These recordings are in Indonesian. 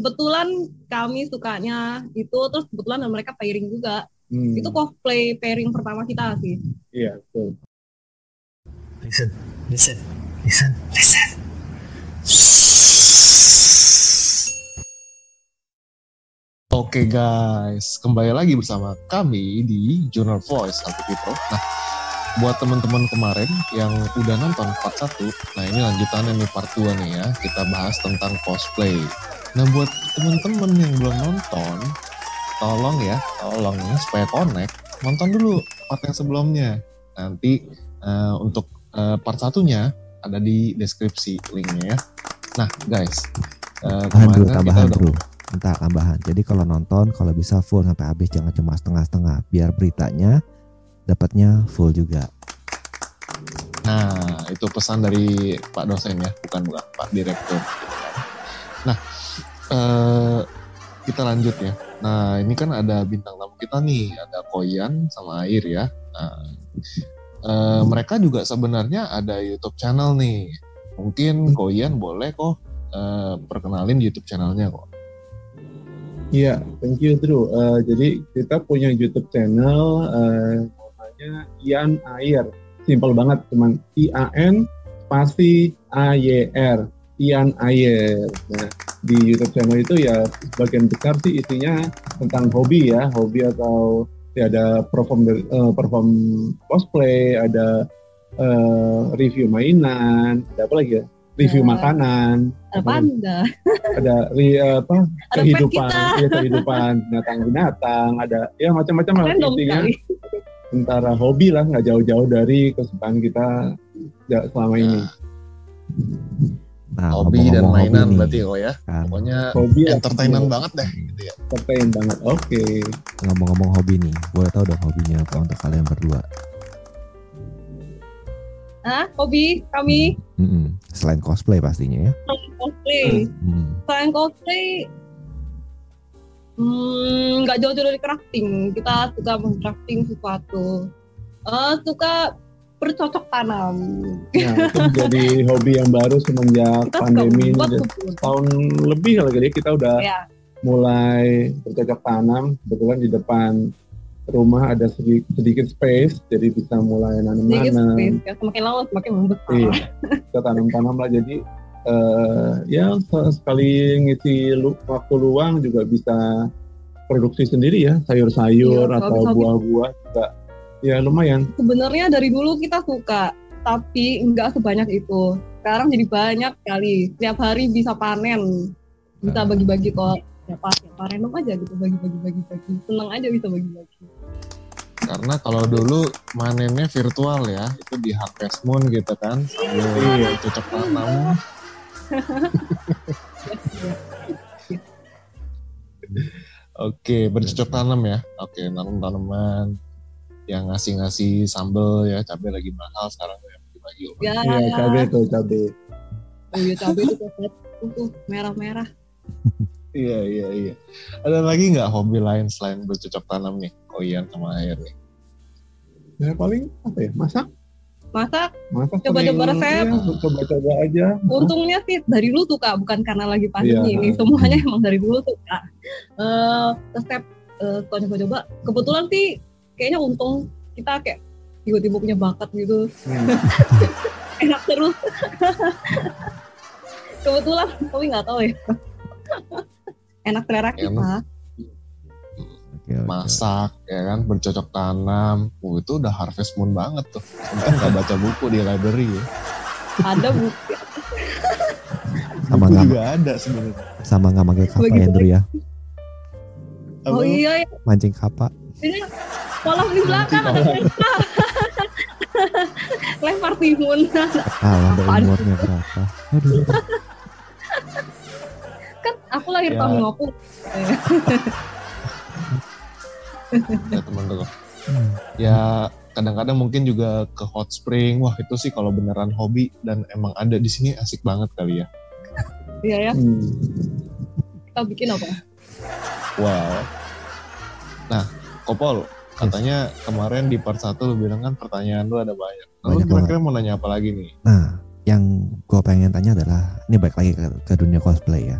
kebetulan kami sukanya itu terus kebetulan mereka pairing juga. Hmm. Itu cosplay pairing pertama kita sih. Iya, betul. Listen, listen, listen, listen. Oke guys, kembali lagi bersama kami di Journal Voice Anti People. Nah, buat teman-teman kemarin yang udah nonton part 1, nah ini lanjutannya nih part 2 nih ya, kita bahas tentang cosplay. Nah, buat teman-teman yang belum nonton, tolong ya, tolong ya, supaya connect, nonton dulu part yang sebelumnya. Nanti uh, untuk uh, part satunya ada di deskripsi linknya ya. Nah, guys, uh, Tambahan dulu, tambahan kita dulu. udah Entah tambahan. Jadi kalau nonton, kalau bisa full sampai habis, jangan cuma setengah-setengah. Biar beritanya dapatnya full juga. Nah, itu pesan dari Pak dosen ya, bukan bukan Pak Direktur. Nah, eh, kita lanjut ya. Nah, ini kan ada bintang tamu kita nih, ada Koyan sama Air ya. Nah, eh, mereka juga sebenarnya ada YouTube channel nih. Mungkin Koyan boleh kok eh, perkenalin YouTube channelnya kok. Iya, thank you Drew. Eh, jadi kita punya YouTube channel eh, namanya Ian Air. Simple banget, cuman I A N spasi A Y R. Ian Air. Nah, di YouTube channel itu ya sebagian besar sih isinya tentang hobi ya, hobi atau ya ada perform eh, perform cosplay, ada eh, review mainan, ada apa lagi ya? Review Ya. makanan, Ada panda. ada ri- apa kehidupan ya kehidupan binatang-binatang ada ya macam-macam lah intinya sekali. Antara hobi lah nggak jauh-jauh dari kesukaan kita ya, selama ini Nah, hobi dan mainan hobi berarti kok ya. kan. Pokoknya hobi entertainment banget deh gitu ya. entertain banget oke Ngomong-ngomong hobi nih, boleh tahu dong hobinya apa untuk kalian berdua? Hah? Hobi kami Mm-mm. Selain cosplay pastinya ya. cosplay. Hmm. Selain cosplay, hmm, nggak jauh-jauh dari crafting. Kita suka mengcrafting sesuatu. Eh, suka bercocok tanam. nah itu menjadi hobi yang baru semenjak Kita pandemi tahun lebih kali ya kita udah Ya, mulai bercocok tanam kebetulan di depan rumah ada sedikit, sedikit space jadi bisa mulai sedikit nanam-nanam space. Ya, semakin lama semakin membesar. Iya, kita tanam-tanam lah jadi eh, ya se- sekali ngisi lu, waktu luang juga bisa produksi sendiri ya sayur-sayur Iya, atau buah-buah juga ya lumayan. Sebenarnya dari dulu kita suka, tapi nggak sebanyak itu. Sekarang jadi banyak kali. Setiap hari bisa panen, bisa bagi-bagi kok. Siapa siapa random aja gitu bagi-bagi bagi-bagi. Seneng aja bisa bagi-bagi. Karena kalau dulu manennya virtual ya, itu di Harvest Moon gitu kan, sambil Iya. cocok tanam. Oke, bercocok tanam ya. Oke, nanam tanaman yang ngasih-ngasih sambel ya, cabai lagi mahal sekarang ya, bagi-bagi. Ya, Iya cabai tuh cabai. oh iya cabai itu tuh merah-merah. Iya, iya, iya. Ada lagi nggak hobi lain selain bercocok tanam nih, Koyan sama air nih? Ya paling apa ya masak Masak masak Coba-coba resep. iya, coba-coba aja. untungnya sih dari dulu suka, bukan karena lagi pandemi Iya. ini. Semuanya emang dari dulu suka. Eh resep eh, suka coba-coba. Kebetulan sih kayaknya untung kita kayak tiba-tiba punya bakat gitu. Hmm. enak terus kebetulan tapi nggak tahu ya enak selera kita Enak. Masak ya kan bercocok tanam uh, itu udah harvest moon banget tuh untung nggak baca buku di library ya ada buku Sama buku nggak juga ada sebenarnya sama nggak manggil kapa Begitu. ya Andrew ya. Apa? oh iya ya Mancing kapa. ini kolam di belakang ada lempar lempar timun dari Apaan? umurnya berapa. Aduh. kan aku lahir Ya. tahun 50 ya teman tuh Hmm. ya kadang-kadang mungkin juga ke hot spring. Wah itu sih kalau beneran hobi dan emang ada di sini asik banget kali ya. Iya ya. Hmm. kita bikin apa? Wow. Nah kopol katanya kemarin di part 1 lu bilang kan pertanyaan lu ada banyak. Lalu Banyak kira-kira mau nanya apa lagi nih? Nah, yang gue pengen tanya adalah ini balik lagi ke, ke dunia cosplay ya.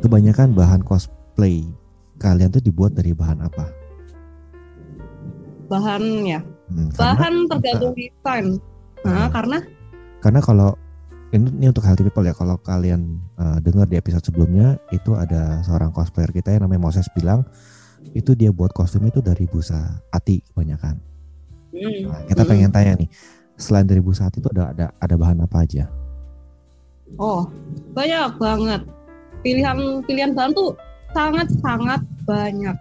kebanyakan bahan cosplay kalian tuh dibuat dari bahan apa? Bahannya, Hmm, karena, bahan tergantung desain. Nah, Hmm. karena karena kalau ini, ini untuk healthy people ya kalau kalian eh, dengar di episode sebelumnya itu ada seorang cosplayer kita yang namanya Moses bilang itu dia buat kostum itu dari busa ati kebanyakan. hmm, Nah, kita hmm. pengen tanya nih, selain dari busa ati itu ada ada ada bahan apa aja? Oh, banyak banget. Pilihan pilihan bahan tuh sangat sangat banyak.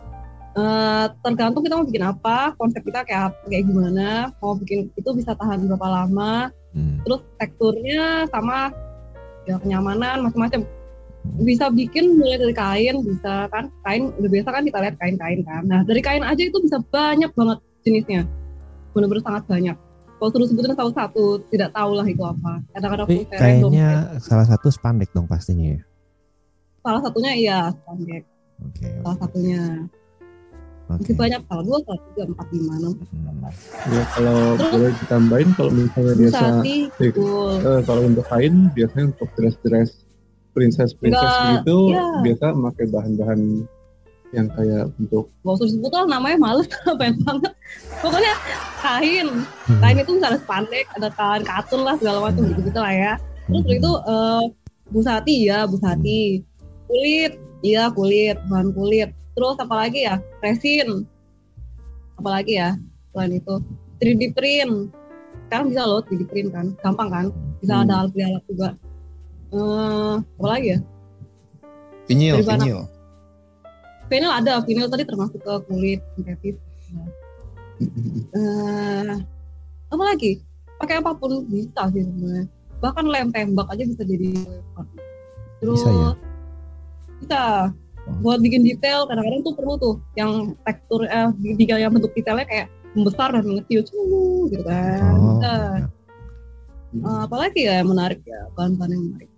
Eh, tergantung kita mau bikin apa, konsep kita kayak kayak gimana, mau bikin itu bisa tahan berapa lama, Hmm. terus teksturnya sama ya kenyamanan macam-macam. Bisa bikin mulai dari kain, bisa kan kain udah biasa kan kita lihat kain-kain kan. Nah dari kain aja itu bisa banyak banget jenisnya, benar-benar sangat banyak. Kalau suruh sebutin satu-satu, tidak tahu lah itu apa. Kadang-kadang kayaknya salah satu spandek dong pastinya ya. Salah satunya iya spandek Oke. salah satunya. Oke. masih banyak salah dua salah tiga empat lima enam. Hmm. Ya kalau Terus- boleh ditambahin kalau misalnya biasa betul. Eh, kalau untuk kain biasanya untuk dress-dress princess princess Enggak, gitu iya. biasa pakai bahan-bahan yang kayak untuk gak usah disebut lah namanya males pengen banget. Pokoknya kain. Hmm. kain itu misalnya spandek ada kain katun lah segala macam gitu gitu lah ya. Terus itu eh, busati ya busati kulit. Iya kulit bahan kulit. Terus apa lagi ya? Resin. Apa lagi ya selain itu? 3D print. Sekarang bisa loh 3D print kan? Gampang kan? Bisa Hmm. ada alat alat juga. Eh apa lagi ya? Vinyl, Dari vinyl. vinyl ada vinyl tadi termasuk ke kulit sintetis. Eh apa lagi? Pakai apa pun bisa sih sebenarnya. Bahkan lem tembak aja bisa jadi terus Bisa ya? Bisa buat bikin detail kadang-kadang tuh perlu tuh yang tekstur eh di- yang bentuk detailnya kayak membesar dan mengecil cuy, gitu kan Oh. Eh, apalagi ya yang menarik ya bahan-bahan yang menarik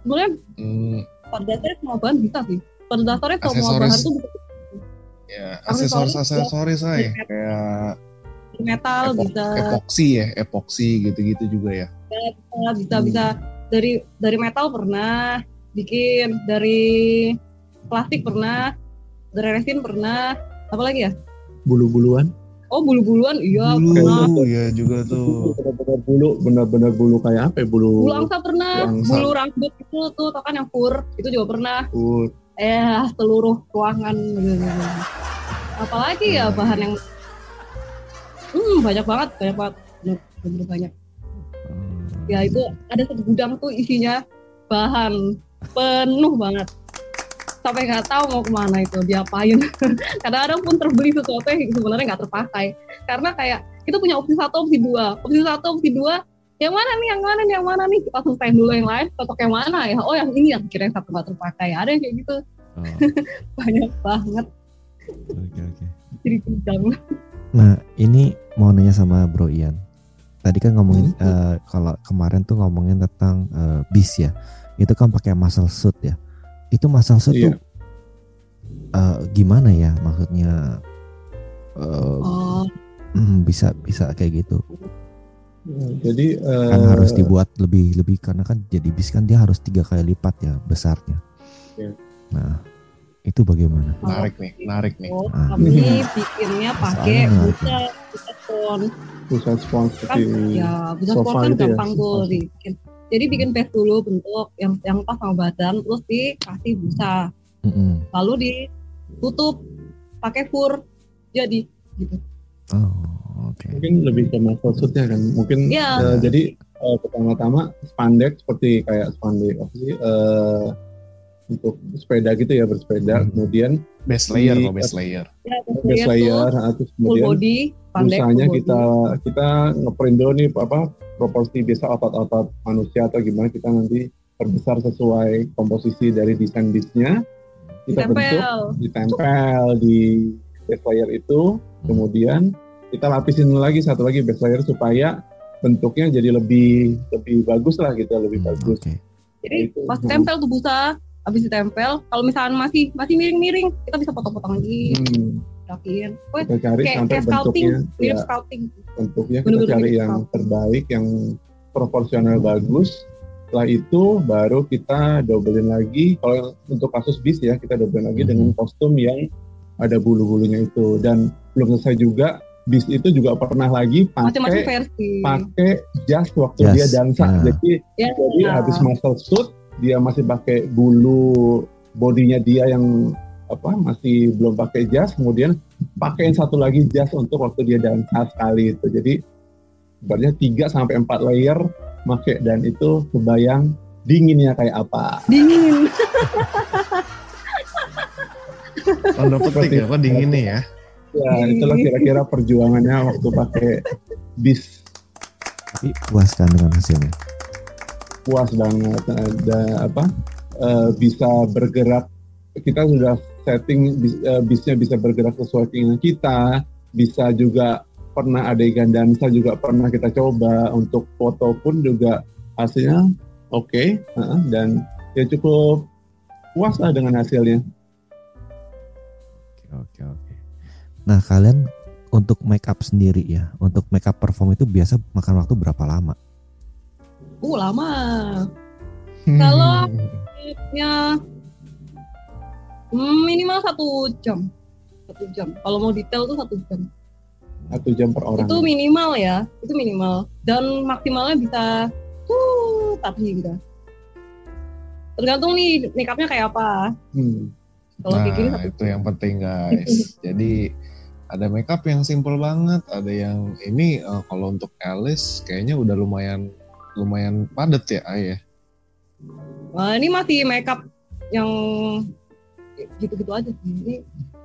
sebenarnya Hmm, pada dasarnya semua bahan bisa sih pada dasarnya semua Aksesoris. bahan tuh bisa ya, Aksesoris, aksesoris, aksesoris ay. Iya. kayak metal epok- bisa epoksi ya, epoksi gitu-gitu juga ya. bisa bisa Hmm. bisa dari dari metal pernah bikin dari plastik pernah dari resin pernah apa lagi ya? Bulu-buluan. Oh bulu-buluan iya pernah. Dulu ya juga tuh. benar-benar bulu benar-benar bulu kayak apa ya? Bulu bulu angsa pernah Bulu angsa. bulu rambut itu tuh tau kan yang fur itu juga pernah. Bulu. eh seluruh ruangan apalagi ya bahan yang hmm banyak banget banyak banget. Bener banyak. Hmm. ya itu ada satu gudang tuh isinya bahan penuh banget. Sampai nggak tahu mau ke mana itu diapain. Kadang-kadang pun terbeli sesuatu yang sebenarnya nggak terpakai. Karena kayak kita punya opsi satu opsi dua. Opsi satu opsi dua yang mana nih yang mana nih yang mana nih? Kita tanya dulu yang lain cocok yang mana ya? Oh yang ini yang kira yang satu nggak terpakai. Ada yang kayak gitu. Oh, banyak banget. Oke oke. jadi gudang Nah ini mau nanya sama Bro Ian. Tadi kan ngomongin eh, kalau kemarin tuh ngomongin tentang eh, bis ya. Itu kan pakai muscle suit ya. Itu muscle suit Iya. tuh eh, gimana ya maksudnya? eh, oh hmm, bisa bisa kayak gitu. Ya, jadi Kan eh, harus dibuat lebih lebih karena kan jadi bis kan dia harus tiga kali lipat ya besarnya. Iya. Nah itu bagaimana? Menarik nih, menarik nih. Oh, Ah. kami bikinnya pakai busa busa ton pusat spons kan ya kan gitu ya, gampang tuh sofa. dibikin jadi bikin base dulu bentuk yang yang pas sama badan terus dikasih busa Mm-mm. lalu ditutup pakai fur jadi gitu Oh oke. mungkin lebih ke suitnya kan mungkin Iya. eh, jadi eh, pertama-tama spandek seperti kayak spandek apa sih eh, untuk sepeda gitu ya bersepeda Hmm. kemudian Base layer Di- kok, base layer. ya base layer nah, terus full kemudian body busanya full body. kita kita ngeprint dulu nih apa proporsi biasa otot-otot manusia atau gimana kita nanti perbesar sesuai komposisi dari desain bisnya kita bentuk tempel ditempel di base layer itu. Kemudian kita lapisin lagi satu lagi base layer supaya bentuknya jadi lebih lebih bagus lah gitu lebih Hmm, bagus. Oke. jadi Itu. pas tempel tuh busa habis ditempel kalau misalnya masih masih miring-miring kita bisa potong-potong lagi. Hmm, Wah, kita cari kayak sampai kayak scouting bentuknya mirip ya scouting. Bentuknya kita Bener-bener cari yang scouting. terbaik yang proporsional bagus. Setelah itu baru kita dobelin lagi. Kalau untuk kasus bis ya kita dobelin lagi Mhm. dengan kostum yang ada bulu-bulunya itu. Dan belum selesai juga bis itu juga pernah lagi pakai versi. pakai jas waktu Jas, dia dansa. Nah. jadi Ya, jadi habis muscle suit dia masih pakai bulu bodinya dia yang apa masih belum pakai jas kemudian pakaiin satu lagi jas untuk waktu dia dansa sekali itu jadi sebenarnya 3 sampai 4 layer make dan itu kebayang dinginnya kayak apa dingin. Tanda petik ya, apa dingin nih ya. ya itulah kira-kira perjuangannya waktu pakai bis Tapi puas kan dengan hasilnya. puas banget ada apa eh, bisa bergerak kita sudah setting bis- eh, bisnya bisa bergerak sesuai keinginan kita bisa juga pernah adegan dansa juga pernah kita coba untuk foto pun juga hasilnya oke heeh, dan ya cukup puas lah dengan hasilnya Oke, oke, oke. Nah, kalian untuk make up sendiri ya, untuk make up perform itu biasa makan waktu berapa lama? Uh, lama. Kalau- Ya hmm, minimal satu jam. Satu jam. Kalau mau detail tuh satu jam. satu jam per orang Itu minimal ya. Itu minimal. Dan maksimalnya bisa tuh tapi gitu. Tergantung nih make upnya kayak apa. Hmm. Kalau kayak gini nah, satu itu yang penting guys. Jadi ada makeup yang simple banget, ada yang ini eh, kalau untuk Alice kayaknya udah lumayan lumayan padat ya, Ay, ya. Nah, ini masih makeup yang gitu-gitu aja sih. Ini,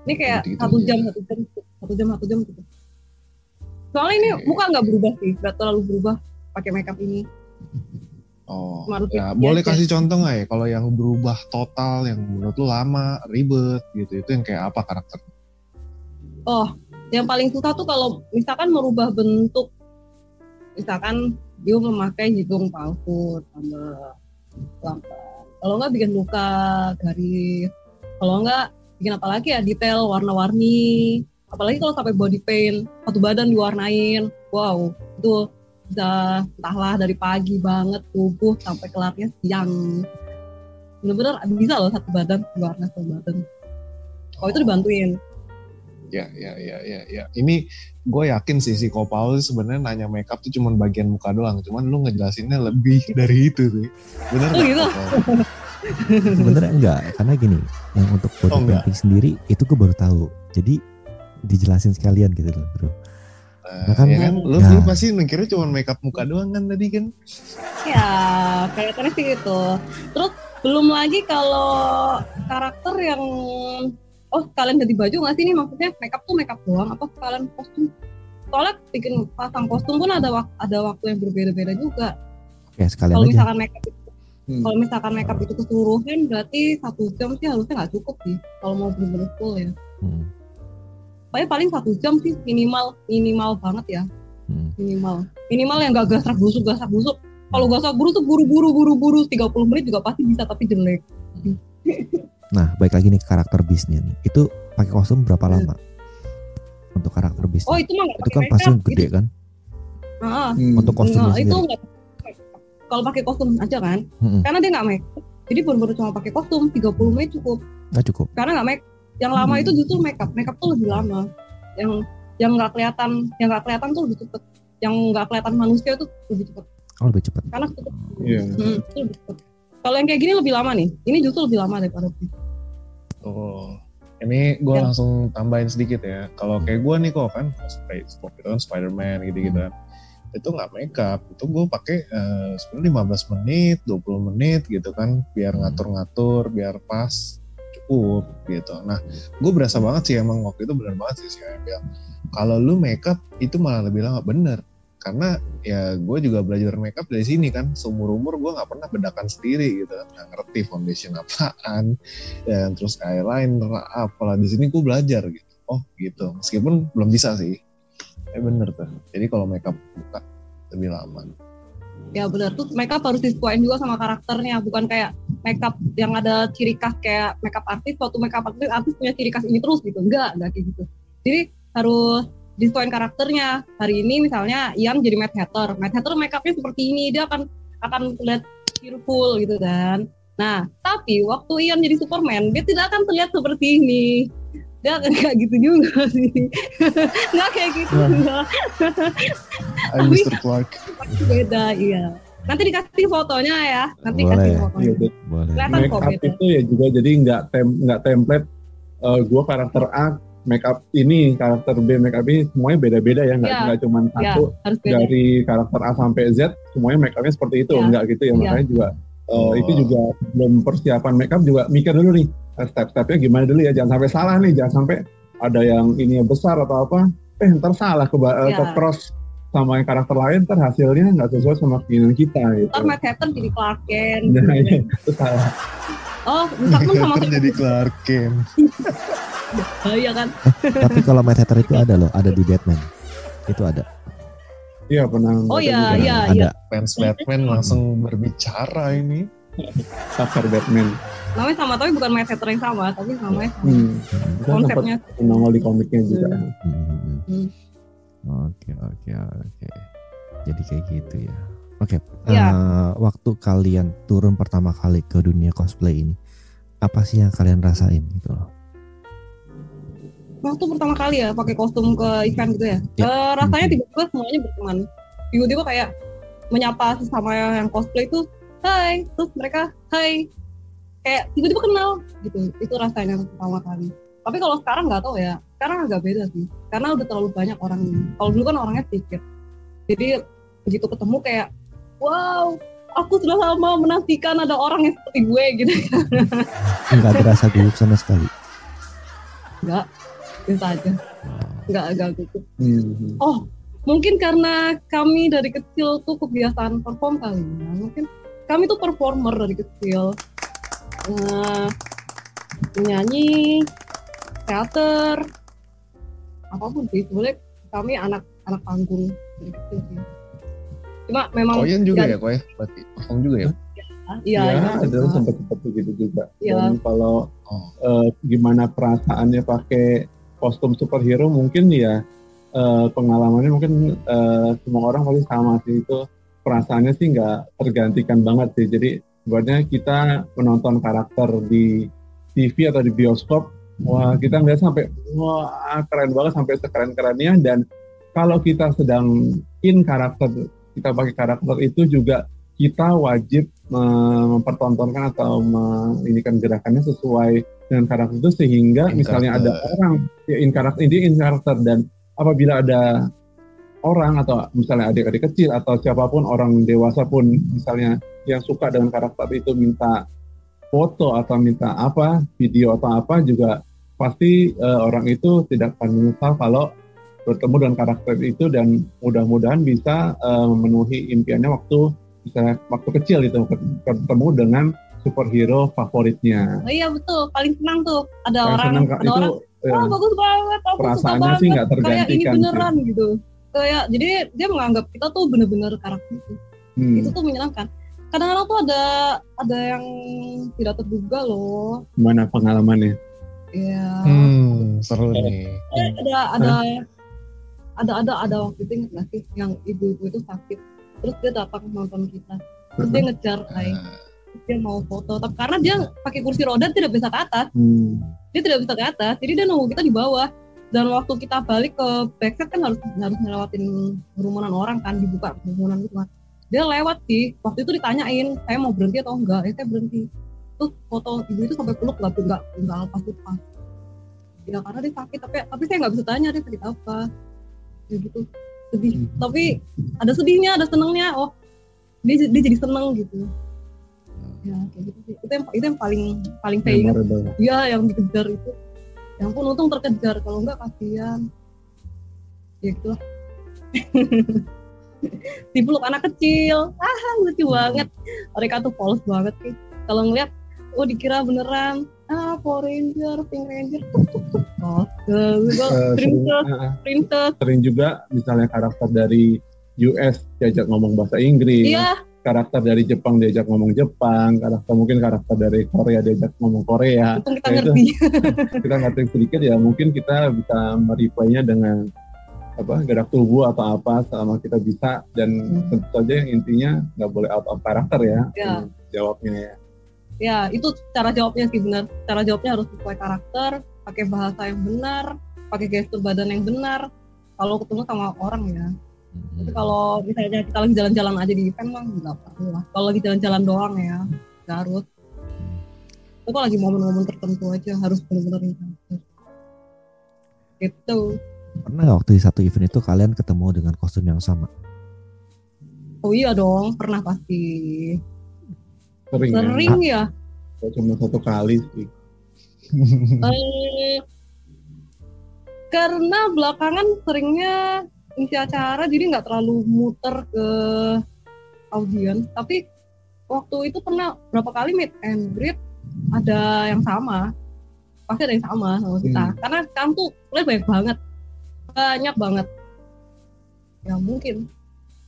ini kayak Gitu-gitu satu aja. jam, satu jam, satu jam, satu jam gitu. Soalnya ini muka nggak berubah sih, nggak terlalu berubah pakai makeup ini. Oh, Cuma rutin ya aja. boleh kasih contoh nggak ya kalau yang berubah total yang menurut lu lama, ribet gitu, itu yang kayak apa karakter? Oh, yang paling susah tuh kalau misalkan merubah bentuk, misalkan dia memakai hidung palsu tambah lampan. Kalau nggak bikin luka, garis. Kalau nggak bikin apa lagi ya detail warna-warni. Apalagi kalau sampai body paint, satu badan diwarnain. Wow, itu bisa entahlah dari pagi banget tubuh sampai kelarnya siang. Bener-bener bisa loh satu badan diwarna satu badan. Kalau itu dibantuin. Ya, ya, ya, ya, ya. Ini gue yakin sih si Kopal sebenarnya nanya makeup tuh cuma bagian muka doang. Cuman lu ngejelasinnya lebih dari itu sih. Bener Oh, gitu? Sebenarnya enggak, karena gini, yang untuk body Oh, enggak. painting sendiri itu gue baru tahu. Jadi dijelasin sekalian gitu loh, bro. Nah, Nah, kan- ya kan, lu, Ya. lu pasti mikirnya cuma makeup muka doang kan tadi kan? Ya, kelihatannya sih gitu. Terus belum lagi kalau karakter yang oh kalian ganti baju nggak sih ini maksudnya makeup tuh makeup doang apa kalian kostum? Soalnya bikin pasang kostum pun ada wak- ada waktu yang berbeda-beda juga. Oke, sekalian Kalau misalkan makeup itu Hmm. kalau misalkan makeup itu keseluruhan berarti satu jam sih harusnya nggak cukup sih kalau mau bener-bener full ya. Hmm, Paling paling satu jam sih minimal minimal banget ya hmm. minimal minimal yang gak gasrak busuk gasrak busuk kalau gasrak busuk tuh buru-buru buru-buru 30 menit juga pasti bisa tapi jelek Nah, baik lagi nih karakter bisnya nih. Itu pakai kostum berapa Hmm. lama? Untuk karakter bis. oh itu mah nggak itu kan pasti gede Itu- kan? ah, Hmm. Untuk kostumnya nggak, itu sendiri. nggak kalau pakai kostum aja kan Mm-mm. karena dia nggak make jadi bener-bener cuma pakai kostum 30 menit cukup Nggak cukup. karena nggak make yang lama Hmm. itu justru makeup makeup tuh lebih lama yang yang nggak kelihatan yang nggak kelihatan tuh lebih cepet yang nggak kelihatan manusia itu lebih cepet Oh, lebih cepat. karena cepet Iya. Hmm, itu lebih cepet kalau yang kayak gini lebih lama nih ini justru lebih lama daripada bis Oh, ini gue Ya. langsung tambahin sedikit ya. Kalau kayak gue nih kok kan cosplay, seperti itu kan Spider-Man gitu-gitu kan. Itu nggak makeup, itu gue pakai eh, sebenarnya 15 menit, 20 menit gitu kan, biar Hmm. ngatur-ngatur, biar pas cukup gitu. Nah, gue berasa banget sih emang waktu itu bener banget sih sih bilang kalau lu makeup itu malah lebih lama. Bener. Karena ya gue juga belajar makeup dari sini kan seumur umur gue nggak pernah bedakan sendiri gitu nggak ngerti foundation apaan dan terus eyeliner apalah. Di sini gue belajar gitu. Oh gitu. Meskipun belum bisa sih eh bener tuh jadi kalau makeup buka lebih lama Ya benar tuh makeup harus disesuaikan juga sama karakternya, bukan kayak makeup yang ada ciri khas kayak makeup artis, suatu makeup artis artis punya ciri khas ini terus gitu. Enggak, enggak kayak gitu. Jadi harus disesuaikan karakternya. Hari ini misalnya Ian jadi Mad Hatter. Mad Hatter makeupnya seperti ini, dia akan akan lihat cheerful gitu kan. Nah, tapi waktu Ian jadi Superman, dia tidak akan terlihat seperti ini. Akan kayak gitu juga sih. Nggak kayak gitu Wah. enggak. I'm Mr. Clark. Pasti beda, iya. Nanti dikasih fotonya ya. Nanti Boleh. kasih Iya, fotonya. jadi Boleh. Kelihatan make kok up itu ya juga jadi nggak tem nggak template eh, gua karakter A make up ini karakter B make up ini semuanya beda-beda ya nggak Iya. cuma Ya, satu beda. dari karakter A sampai Z semuanya make upnya seperti itu Iya. nggak gitu ya Iya. makanya juga eh, Oh. itu juga belum persiapan make up juga mikir dulu nih eh, step-stepnya gimana dulu ya jangan sampai salah nih jangan sampai ada yang ini besar atau apa eh ntar salah ke, eh, Iya. ke cross sama yang karakter lain ntar hasilnya nggak sesuai sama keinginan kita gitu Ntar Matt Hatter jadi Clark Kent. nah, iya, itu salah Oh, ntar pun sama jadi Clark Kent. bahaya kan. Tapi kalau Mad Hatter itu ada loh, ada di Batman. Itu ada. Iya pernah Oh iya, iya, ada. iya. Fans Batman langsung berbicara ini. Cover Batman Namanya sama tapi bukan Matt Hatter yang sama, tapi namanya sama. hmm. Konsepnya nongol di komiknya juga Hmm, hmm, Hmm. hmm. Oke oke oke. Jadi kayak gitu ya. Oke. Iya. eh, waktu kalian turun pertama kali ke dunia cosplay ini, apa sih yang kalian rasain gitu loh? Waktu pertama kali ya pakai kostum ke event gitu ya. Ya. Eh, rasanya Mhm. tiba-tiba semuanya berteman. Tiba-tiba kayak menyapa sesama yang cosplay itu, hai, terus mereka, hai, kayak tiba-tiba kenal gitu. Itu rasanya pertama kali. Tapi kalau sekarang nggak tahu ya, sekarang agak beda sih. Karena udah terlalu banyak orangnya. Kalau dulu kan orangnya sedikit. Jadi begitu ketemu kayak, wow, aku sudah lama menantikan ada orang yang seperti gue gitu. Enggak berasa gugup sama sekali. Biasa aja. Nggak agak gitu. hmm. Oh, mungkin karena kami dari kecil tuh kebiasaan perform kali ya. Mungkin kami tuh performer dari kecil. Eh, penyanyi, teater, apa pun sih. Sebenarnya kami anak anak panggung dari kecil sih. Cuma memang Koyen juga ya- ya, Koy? Berarti perform juga ya? iya, ya, iya, ada iya. sempat seperti gitu juga Iya. dan kalau Oh. eh, gimana perasaannya pakai kostum superhero mungkin ya eh, pengalamannya mungkin eh, semua orang pasti sama sih. Itu perasaannya sih nggak tergantikan banget sih. Jadi sebenarnya kita menonton karakter di TV atau di bioskop wah kita ngeliat sampai wah keren banget sampai sekeren kerennya dan kalau kita sedang in karakter kita pakai karakter itu juga kita wajib me- mempertontonkan atau menginikan gerakannya sesuai dengan karakter itu sehingga In misalnya karakter. ada orang ya in karakter ini in karakter dan apabila ada orang atau misalnya adik-adik kecil atau siapa pun orang dewasa pun misalnya yang suka dengan karakter itu minta foto atau minta apa video atau apa juga pasti eh, orang itu tidak akan menyesal kalau bertemu dengan karakter itu dan mudah-mudahan bisa eh, memenuhi impiannya waktu misalnya waktu kecil itu ketemu dengan superhero favoritnya. Oh iya betul, paling senang tuh ada Yang orang, senang ada itu orang eh, wah bagus banget, aku suka perasaannya banget. sih nggak kayak ini tergantikan sih. beneran gitu kayak jadi dia menganggap kita tuh bener-bener karakter itu Hmm. itu tuh menyenangkan kadang-kadang tuh ada ada yang tidak terduga loh Gimana pengalamannya? ya Hmm, seru nih. Eh, ada ada ada ada ada waktu itu inget gak sih yang ibu-ibu itu sakit terus dia datang nonton kita. Terus dia ngejar kayak terus dia mau foto. Tapi karena dia pakai kursi roda tidak bisa ke atas. Hmm. dia tidak bisa ke atas. Jadi dia nunggu kita di bawah. Dan waktu kita balik ke backstage kan harus harus ngelewatin kerumunan orang kan dibuka kerumunan gitu kan. Dia lewat sih. Waktu itu ditanyain saya mau berhenti atau enggak? Ya saya berhenti. Terus foto ibu itu sampai peluk nggak nggak nggak lepas lepas. Ya karena dia sakit tapi tapi saya nggak bisa tanya dia sakit apa. Ya gitu sedih Hmm. tapi ada sedihnya ada senengnya oh dia, dia jadi seneng gitu ya kayak gitu sih itu yang itu yang paling paling saya ingat. Iya yang dikejar itu. Yang pun untung terkejar kalau enggak kasihan. Ya gitu lah. Dipeluk anak kecil. Ah lucu banget. Mereka tuh polos banget sih. Kalau ngeliat, oh dikira beneran. Ah Power Ranger, Pink Ranger. Oh, Eh, sering, princess, ah, princess. sering juga misalnya karakter dari US diajak ngomong bahasa Inggris, Iya, karakter dari Jepang diajak ngomong Jepang, karakter mungkin karakter dari Korea diajak ngomong Korea. untung kita Ya, itu. ngerti. kita ngerti sedikit ya mungkin kita bisa mereplaynya dengan apa gerak tubuh atau apa selama kita bisa dan Hmm. tentu saja yang intinya nggak boleh out of karakter ya Ya. jawabnya ya. Ya itu cara jawabnya sih benar. Cara jawabnya harus sesuai karakter pakai bahasa yang benar pakai gestur badan yang benar. Kalau ketemu sama orang ya. Tapi kalau misalnya kita lagi jalan-jalan aja di event mah nggak perlu lah. Kalau lagi jalan-jalan doang ya nggak harus. Itu kalau lagi momen-momen tertentu aja harus benar-benar gitu. Pernah nggak waktu di satu event itu kalian ketemu dengan kostum yang sama? oh iya dong pernah pasti Sering, ya. sering ya? Nggak cuma satu kali sih. Eh, karena belakangan seringnya isi acara jadi nggak terlalu muter ke audiens. Tapi waktu itu pernah berapa kali meet and greet ada yang sama. Pasti ada yang sama sama kita. Hmm. karena kan tuh banyak banget. Banyak banget. Ya mungkin.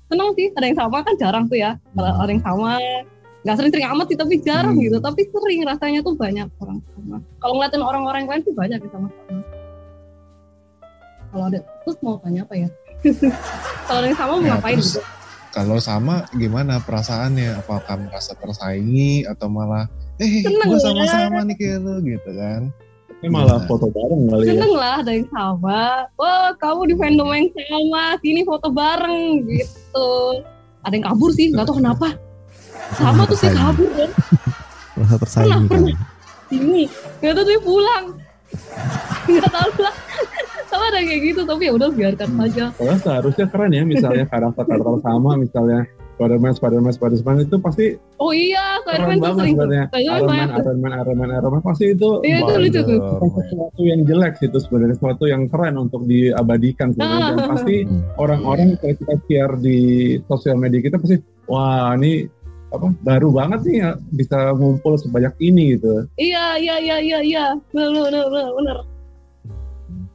Senang sih ada yang sama kan jarang tuh ya. Kalau ada yang sama nggak sering-sering amat sih tapi jarang Hmm. gitu tapi sering rasanya tuh banyak orang sama kalau ngeliatin orang-orang yang lain sih banyak yang sama-sama kalau ada terus mau tanya apa ya kalau ada yang sama mau Ya, ngapain terus gitu Kalau sama gimana perasaannya? Apakah merasa tersaingi atau malah eh Seneng gue ya. sama-sama nih kayak lu gitu kan? Ini malah Nah. foto bareng kali ya. seneng lah ada yang sama wah kamu di fandom yang sama sini foto bareng gitu ada yang kabur sih nggak tahu kenapa sama tuh sih kabur kan Merasa tersaingi kan? ini nggak tahu dia pulang nggak tahu lah sama ada kayak gitu tapi ya udah biarkan saja Soalnya seharusnya keren ya misalnya karakter-karakter sama misalnya Spider-Man, Spider-Man, Spider-Man itu pasti oh iya Spiderman banget sering sebenarnya. Spiderman Iron Man. Iron Man, Iron Man, Iron Man pasti itu Iya, itu lucu tuh. sesuatu yang jelek sih itu sebenarnya sesuatu yang keren untuk diabadikan sebenarnya dan Ah. pasti Hmm. orang-orang kalau kita share di sosial media kita pasti wah ini apa baru banget nih ya bisa ngumpul sebanyak ini gitu. iya iya iya iya iya benar benar benar benar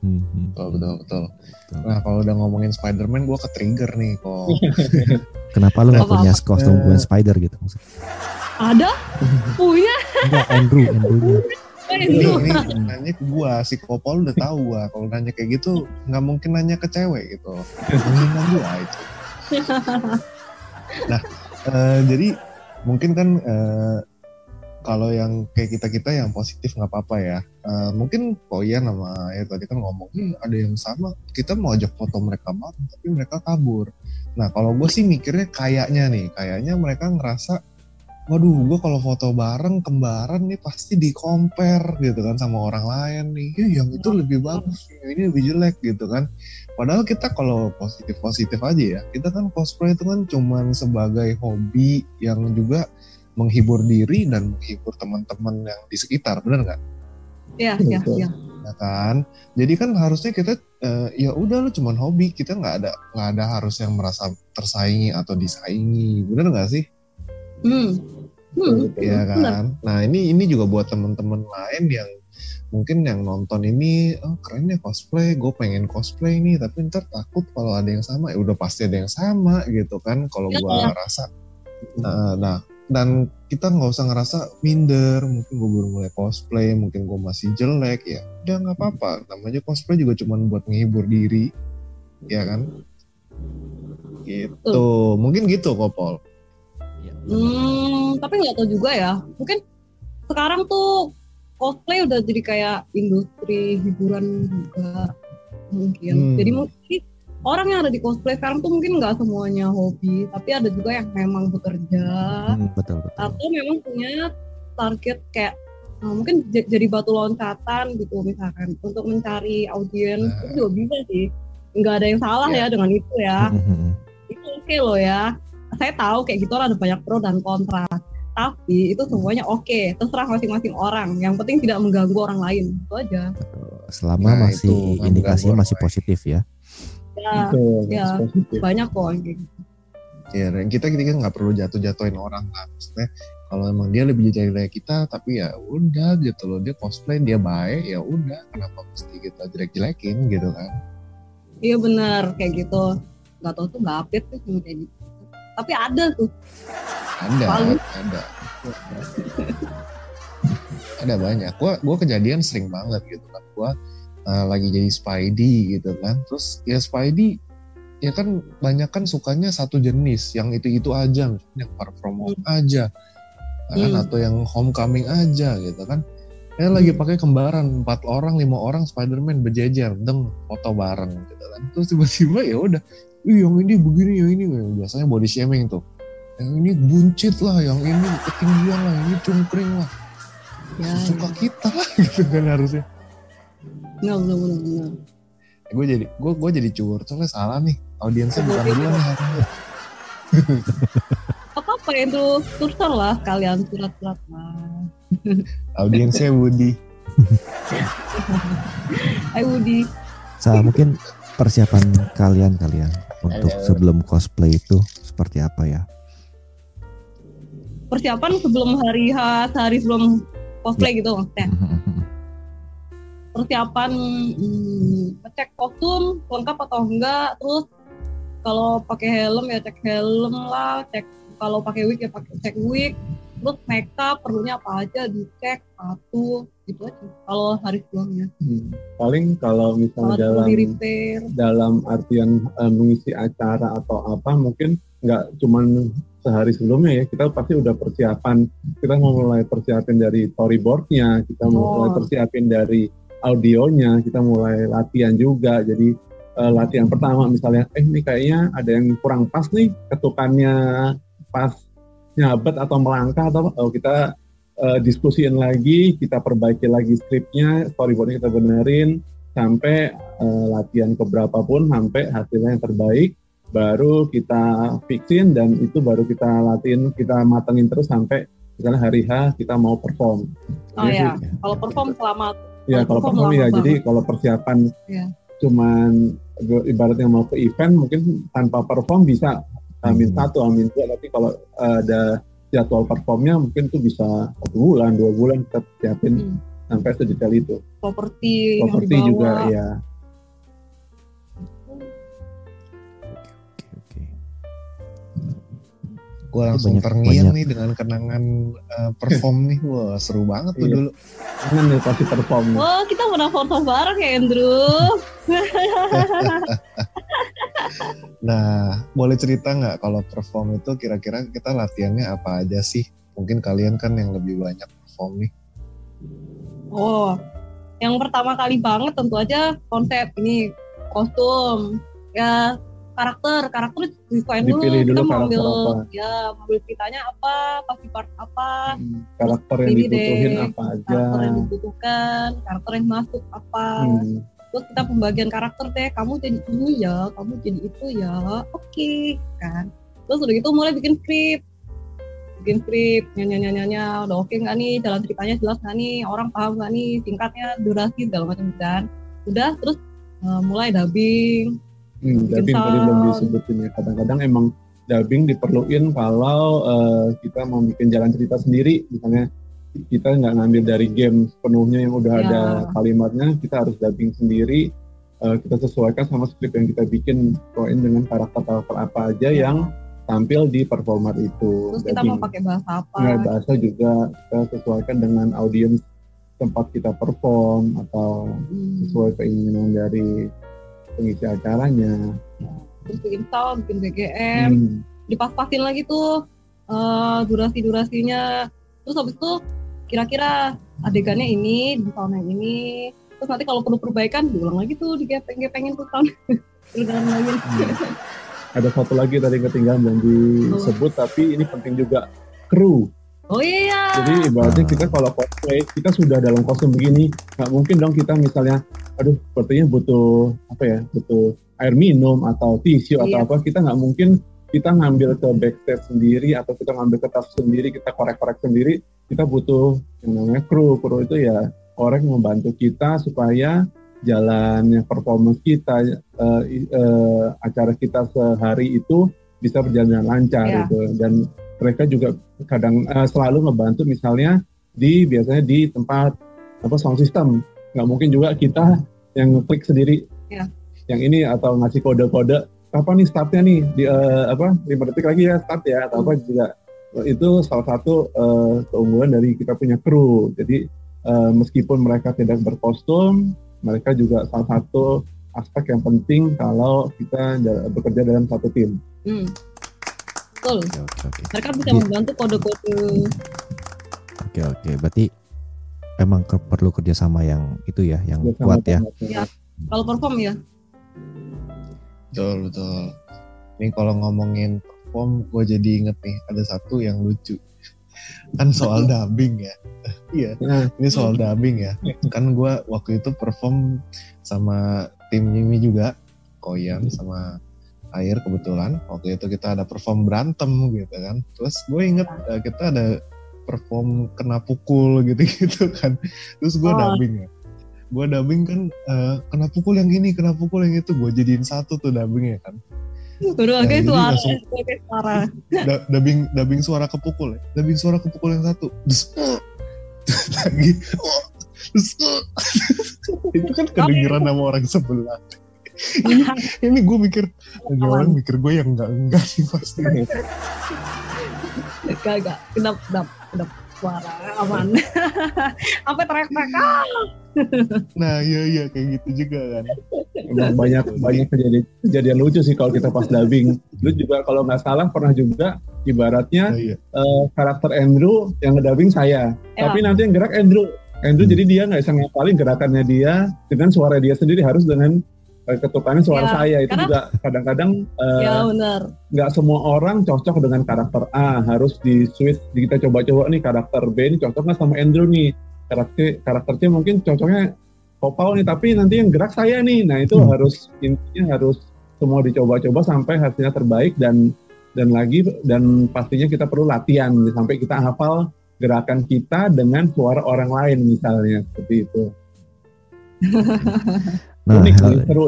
Hmm, hmm. Betul betul betul. Betul. Nah kalau udah ngomongin Spider-Man gue ke trigger nih kok. Kenapa lu nggak Apa-apa. punya kostum Eh. Gwen Spider gitu? Maksudnya? ada punya Enggak, Andrew, Andrew-nya. eh, ini, itu ini nanya ke gua si Kopol udah tahu gua kalau nanya kayak gitu nggak mungkin nanya ke cewek gitu menghina gua itu nah eh, jadi mungkin kan eh, kalau yang kayak kita kita yang positif nggak apa-apa ya. Eh, mungkin Koyan sama ya tadi kan ngomong "Ih, ada yang sama. Kita mau ajak foto mereka bareng tapi mereka kabur. Nah kalau gue sih mikirnya kayaknya nih kayaknya mereka ngerasa waduh gue kalau foto bareng kembaran nih pasti di compare gitu kan sama orang lain nih. "Ih, yang itu lebih bagus yang ini lebih jelek gitu kan padahal kita kalau positif positif aja ya. Kita kan cosplay itu kan cuman sebagai hobi yang juga menghibur diri dan menghibur teman-teman yang di sekitar benar nggak? Iya iya Betul. iya. Ya kan? Jadi kan harusnya kita eh, ya udah lu cuman hobi. Kita nggak ada nggak ada harus yang merasa tersaingi atau disaingi. Bener nggak sih? Hmm. Hmm Iya bener. kan. Nah ini ini juga buat temen-temen lain yang mungkin yang nonton ini oh keren ya cosplay, gue pengen cosplay nih, tapi ntar takut kalau ada yang sama, ya udah pasti ada yang sama gitu kan. Kalau gue iya. rasa, nah, nah dan kita nggak usah ngerasa minder, mungkin gue baru mulai cosplay, mungkin gue masih jelek ya, udah nggak apa-apa. Namanya cosplay juga cuma buat menghibur diri, ya kan? Gitu, mungkin gitu kok Paul. Hmm, tapi nggak tahu juga ya. Mungkin sekarang tuh cosplay udah jadi kayak industri hiburan juga mungkin. Hmm. Jadi mungkin orang yang ada di cosplay sekarang tuh mungkin nggak semuanya hobi, tapi ada juga yang memang bekerja Hmm, betul, betul. atau memang punya target kayak nah, mungkin jadi batu loncatan gitu misalkan untuk mencari audiens Nah. itu juga bisa sih. Nggak ada yang salah Ya. ya dengan itu ya Hmm, hmm, hmm. itu oke loh ya. Saya tahu kayak gitu ada banyak pro dan kontra. Tapi itu semuanya oke, terserah masing-masing orang. Yang penting tidak mengganggu orang lain. Itu aja. Selama Nah, masih itu, nggak indikasinya masih positif ya. Ya, Betul, ya. positif. banyak kok. Ya, dan kita kita nggak perlu jatuh-jatuhin orang lah. Maksudnya kalau emang dia lebih jelek dari kita, tapi ya udah gitu loh. Dia cosplay, dia baik, ya udah. Kenapa mesti kita jelek-jelekin gitu kan? Iya benar kayak gitu. Gak tau tuh nggak update tuh cuma kayak gitu. Tapi ada tuh. Ada, ada. ada banyak. Gua gua kejadian sering banget gitu kan. Gua uh, lagi jadi Spidey gitu kan. Terus ya Spidey ya kan banyak kan sukanya satu jenis. Yang itu itu aja yang far from home aja. Kan? Hmm. atau yang homecoming aja gitu kan. Ya lagi pakai kembaran. Empat orang lima orang Spider-Man berjejer. Deng foto bareng gitu kan. Terus tiba-tiba ya udah Ih, yang ini begini yang ini biasanya body shaming tuh yang ini buncit lah yang ini ketinggian lah yang ini cungkring lah Ya, suka kita lah gitu kan harusnya benar benar benar. benar. gue jadi gue gue jadi curhat soalnya salah nih audiensnya bukan gue nih hari ini. Apa apa itu turun lah kalian surat-surat lah. audiensnya Budi Ayo Budi. Sa mungkin persiapan kalian kalian untuk Halo. sebelum cosplay itu seperti apa ya? Persiapan sebelum hari H, sehari sebelum cosplay gitu maksudnya. Persiapan hmm, ngecek kostum lengkap atau enggak, terus kalau pakai helm ya cek helm lah, cek kalau pakai wig ya pakai cek wig, terus makeup perlunya apa aja dicek satu gitu aja. Kalau hari sebelumnya, Hmm. Paling kalau misalnya dalam dalam artian eh, mengisi acara atau apa mungkin nggak cuman sehari sebelumnya ya kita pasti udah persiapan kita mau mulai persiapin dari storyboardnya kita mau mulai Oh. persiapin dari audionya kita mulai latihan juga jadi eh, latihan pertama misalnya eh ini kayaknya ada yang kurang pas nih ketukannya pas nyabet atau melangkah atau oh, kita eh, diskusiin lagi kita perbaiki lagi skripnya storyboardnya kita benerin sampai eh, latihan keberapa pun sampai hasilnya yang terbaik baru kita fixin dan itu baru kita latihan kita matengin terus sampai misalnya hari H kita mau perform. oh Jadi ya, kalau perform selama ya kalau perform perform ya banget. jadi kalau persiapan Iya. cuman ibaratnya mau ke event mungkin tanpa perform bisa amin Hmm. satu amin dua tapi kalau eh, ada jadwal performnya mungkin tuh bisa satu bulan dua bulan kita siapin hmm, sampai sedetail itu properti yang properti juga ya Oke oke. gue langsung banyak- terngiang banyak. nih dengan kenangan eh, perform nih wah seru banget tuh Iya. dulu jangan nih pasti perform Oh, kita pernah foto bareng ya, Andrew? nah boleh cerita nggak kalau perform itu kira-kira kita latihannya apa aja sih mungkin kalian kan yang lebih banyak perform nih Oh, yang pertama kali banget tentu aja konsep ini kostum. Ya, karakter, karakter disesuaikan dulu. Dipilih dulu kita mau ambil, apa. ya, mau ambil ceritanya apa, pasti part apa, Hmm, karakter yang dibutuhin deh, apa aja karakter yang dibutuhkan, karakter yang masuk apa. Hmm, Terus kita pembagian karakter deh, kamu jadi ini ya, kamu jadi itu ya, oke, kan. Terus udah gitu mulai bikin skrip, bikin skrip, nyanyi nyanyi nyanyi, udah oke nggak nih, jalan ceritanya jelas nggak nih, orang paham nggak nih, singkatnya, durasi segala macam kan. Udah, terus eh, mulai dubbing, Hmm, dubbing tadi belum disebutin ya. Kadang-kadang emang dubbing diperluin kalau eh, kita mau bikin jalan cerita sendiri, misalnya kita nggak ngambil dari game sepenuhnya yang udah Ya. ada kalimatnya, kita harus dubbing sendiri. eh, kita sesuaikan sama skrip yang kita bikin, sesuaiin dengan karakter-karakter apa aja Ya. yang tampil di performer itu. terus kita mau pakai bahasa apa. Nggak, bahasa juga kita sesuaikan dengan audiens tempat kita perform atau Hmm. sesuai keinginan dari pengisi acaranya. Terus bikin sound, bikin BGM, Hmm. dipas-pasin lagi tuh eh, durasi-durasinya. Terus habis itu kira-kira adegannya ini, di sound yang ini. Terus nanti kalau perlu perbaikan diulang lagi tuh, digepeng-gepengin tuh sound. Diulang lagi. Hmm. Ada satu lagi tadi ketinggalan belum disebut tapi ini penting juga kru. Oh iya. Jadi ibaratnya kita kalau cosplay kita sudah dalam kostum begini nggak mungkin dong kita misalnya aduh sepertinya butuh apa ya butuh air minum atau tisu atau Iya. apa kita nggak mungkin kita ngambil ke backstage sendiri atau kita ngambil ke tas sendiri kita korek-korek sendiri kita butuh yang namanya kru. Kru itu ya orang yang membantu kita supaya jalannya performance kita i- eh, acara kita sehari itu bisa berjalan dengan lancar Iya. gitu. Dan mereka juga kadang eh, selalu ngebantu misalnya di biasanya di tempat apa sound system. Nggak mungkin juga kita yang klik sendiri. Iya. yang ini atau ngasih kode-kode kapan nih startnya nih? Di eh, apa lima detik lagi ya start ya atau apa juga itu salah satu eh, keunggulan dari kita punya kru jadi eh, meskipun mereka tidak berkostum mereka juga salah satu aspek yang penting kalau kita bekerja dalam satu tim. Hmm. Betul. Oke oke oke. Mereka bisa Iya. membantu kode-kode. Oke oke. Berarti emang ke- perlu kerjasama yang itu ya, yang Bersama kuat ya. Ya. Kalau perform ya. Betul, betul. Ini kalau ngomongin perform, gue jadi inget nih, ada satu yang lucu. Kan soal dubbing ya. Iya, Nah, ini soal dubbing ya. Kan gue waktu itu perform sama tim Mimi juga, Koyan sama Air kebetulan. Waktu itu kita ada perform berantem gitu kan. Terus gue inget eh, kita ada perform kena pukul gitu-gitu kan. Terus gue Oh. dubbing ya. Gue dubbing kan eh, kena pukul yang ini, kena pukul yang itu. Gue jadiin satu tuh dubbingnya kan. Baru Nah, pakai jadi suara, pakai suara. Da- dubbing dubbing suara kepukul ya. Dubbing suara kepukul yang satu. Terus lagi terus itu kan kedengeran sama orang sebelah. ini ini gue mikir ini orang mikir gue yang enggak enggak sih pasti. Gak, gak. Kedap, kedap, kedap. Suara aman. Apa teriak-teriak? Ah! Nah iya iya kayak gitu juga kan. Emang banyak banyak kejadian kejadian lucu sih kalau kita pas dubbing. Lu juga kalau nggak salah pernah juga ibaratnya Nah, iya. eh, karakter Andrew yang ngedubbing saya, Ya. tapi nanti yang gerak Andrew. Andrew jadi dia nggak bisa ngapalin gerakannya dia dengan suara dia sendiri harus dengan eh, ketukannya suara Ya, saya itu karena- juga kadang-kadang eh, Ya benar. nggak semua orang cocok dengan karakter A harus di switch kita coba-coba nih karakter B ini cocok nggak sama Andrew nih karakter karakter C mungkin cocoknya Kopal nih tapi nanti yang gerak saya nih nah itu Hmm. harus intinya harus semua dicoba-coba sampai hasilnya terbaik dan dan lagi dan pastinya kita perlu latihan sampai kita hafal gerakan kita dengan suara orang lain misalnya seperti itu Nah, unik hal- seru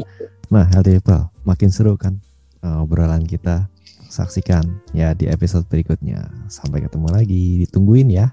nah People makin seru kan uh, obrolan kita. Saksikan ya di episode berikutnya. Sampai ketemu lagi. Ditungguin ya.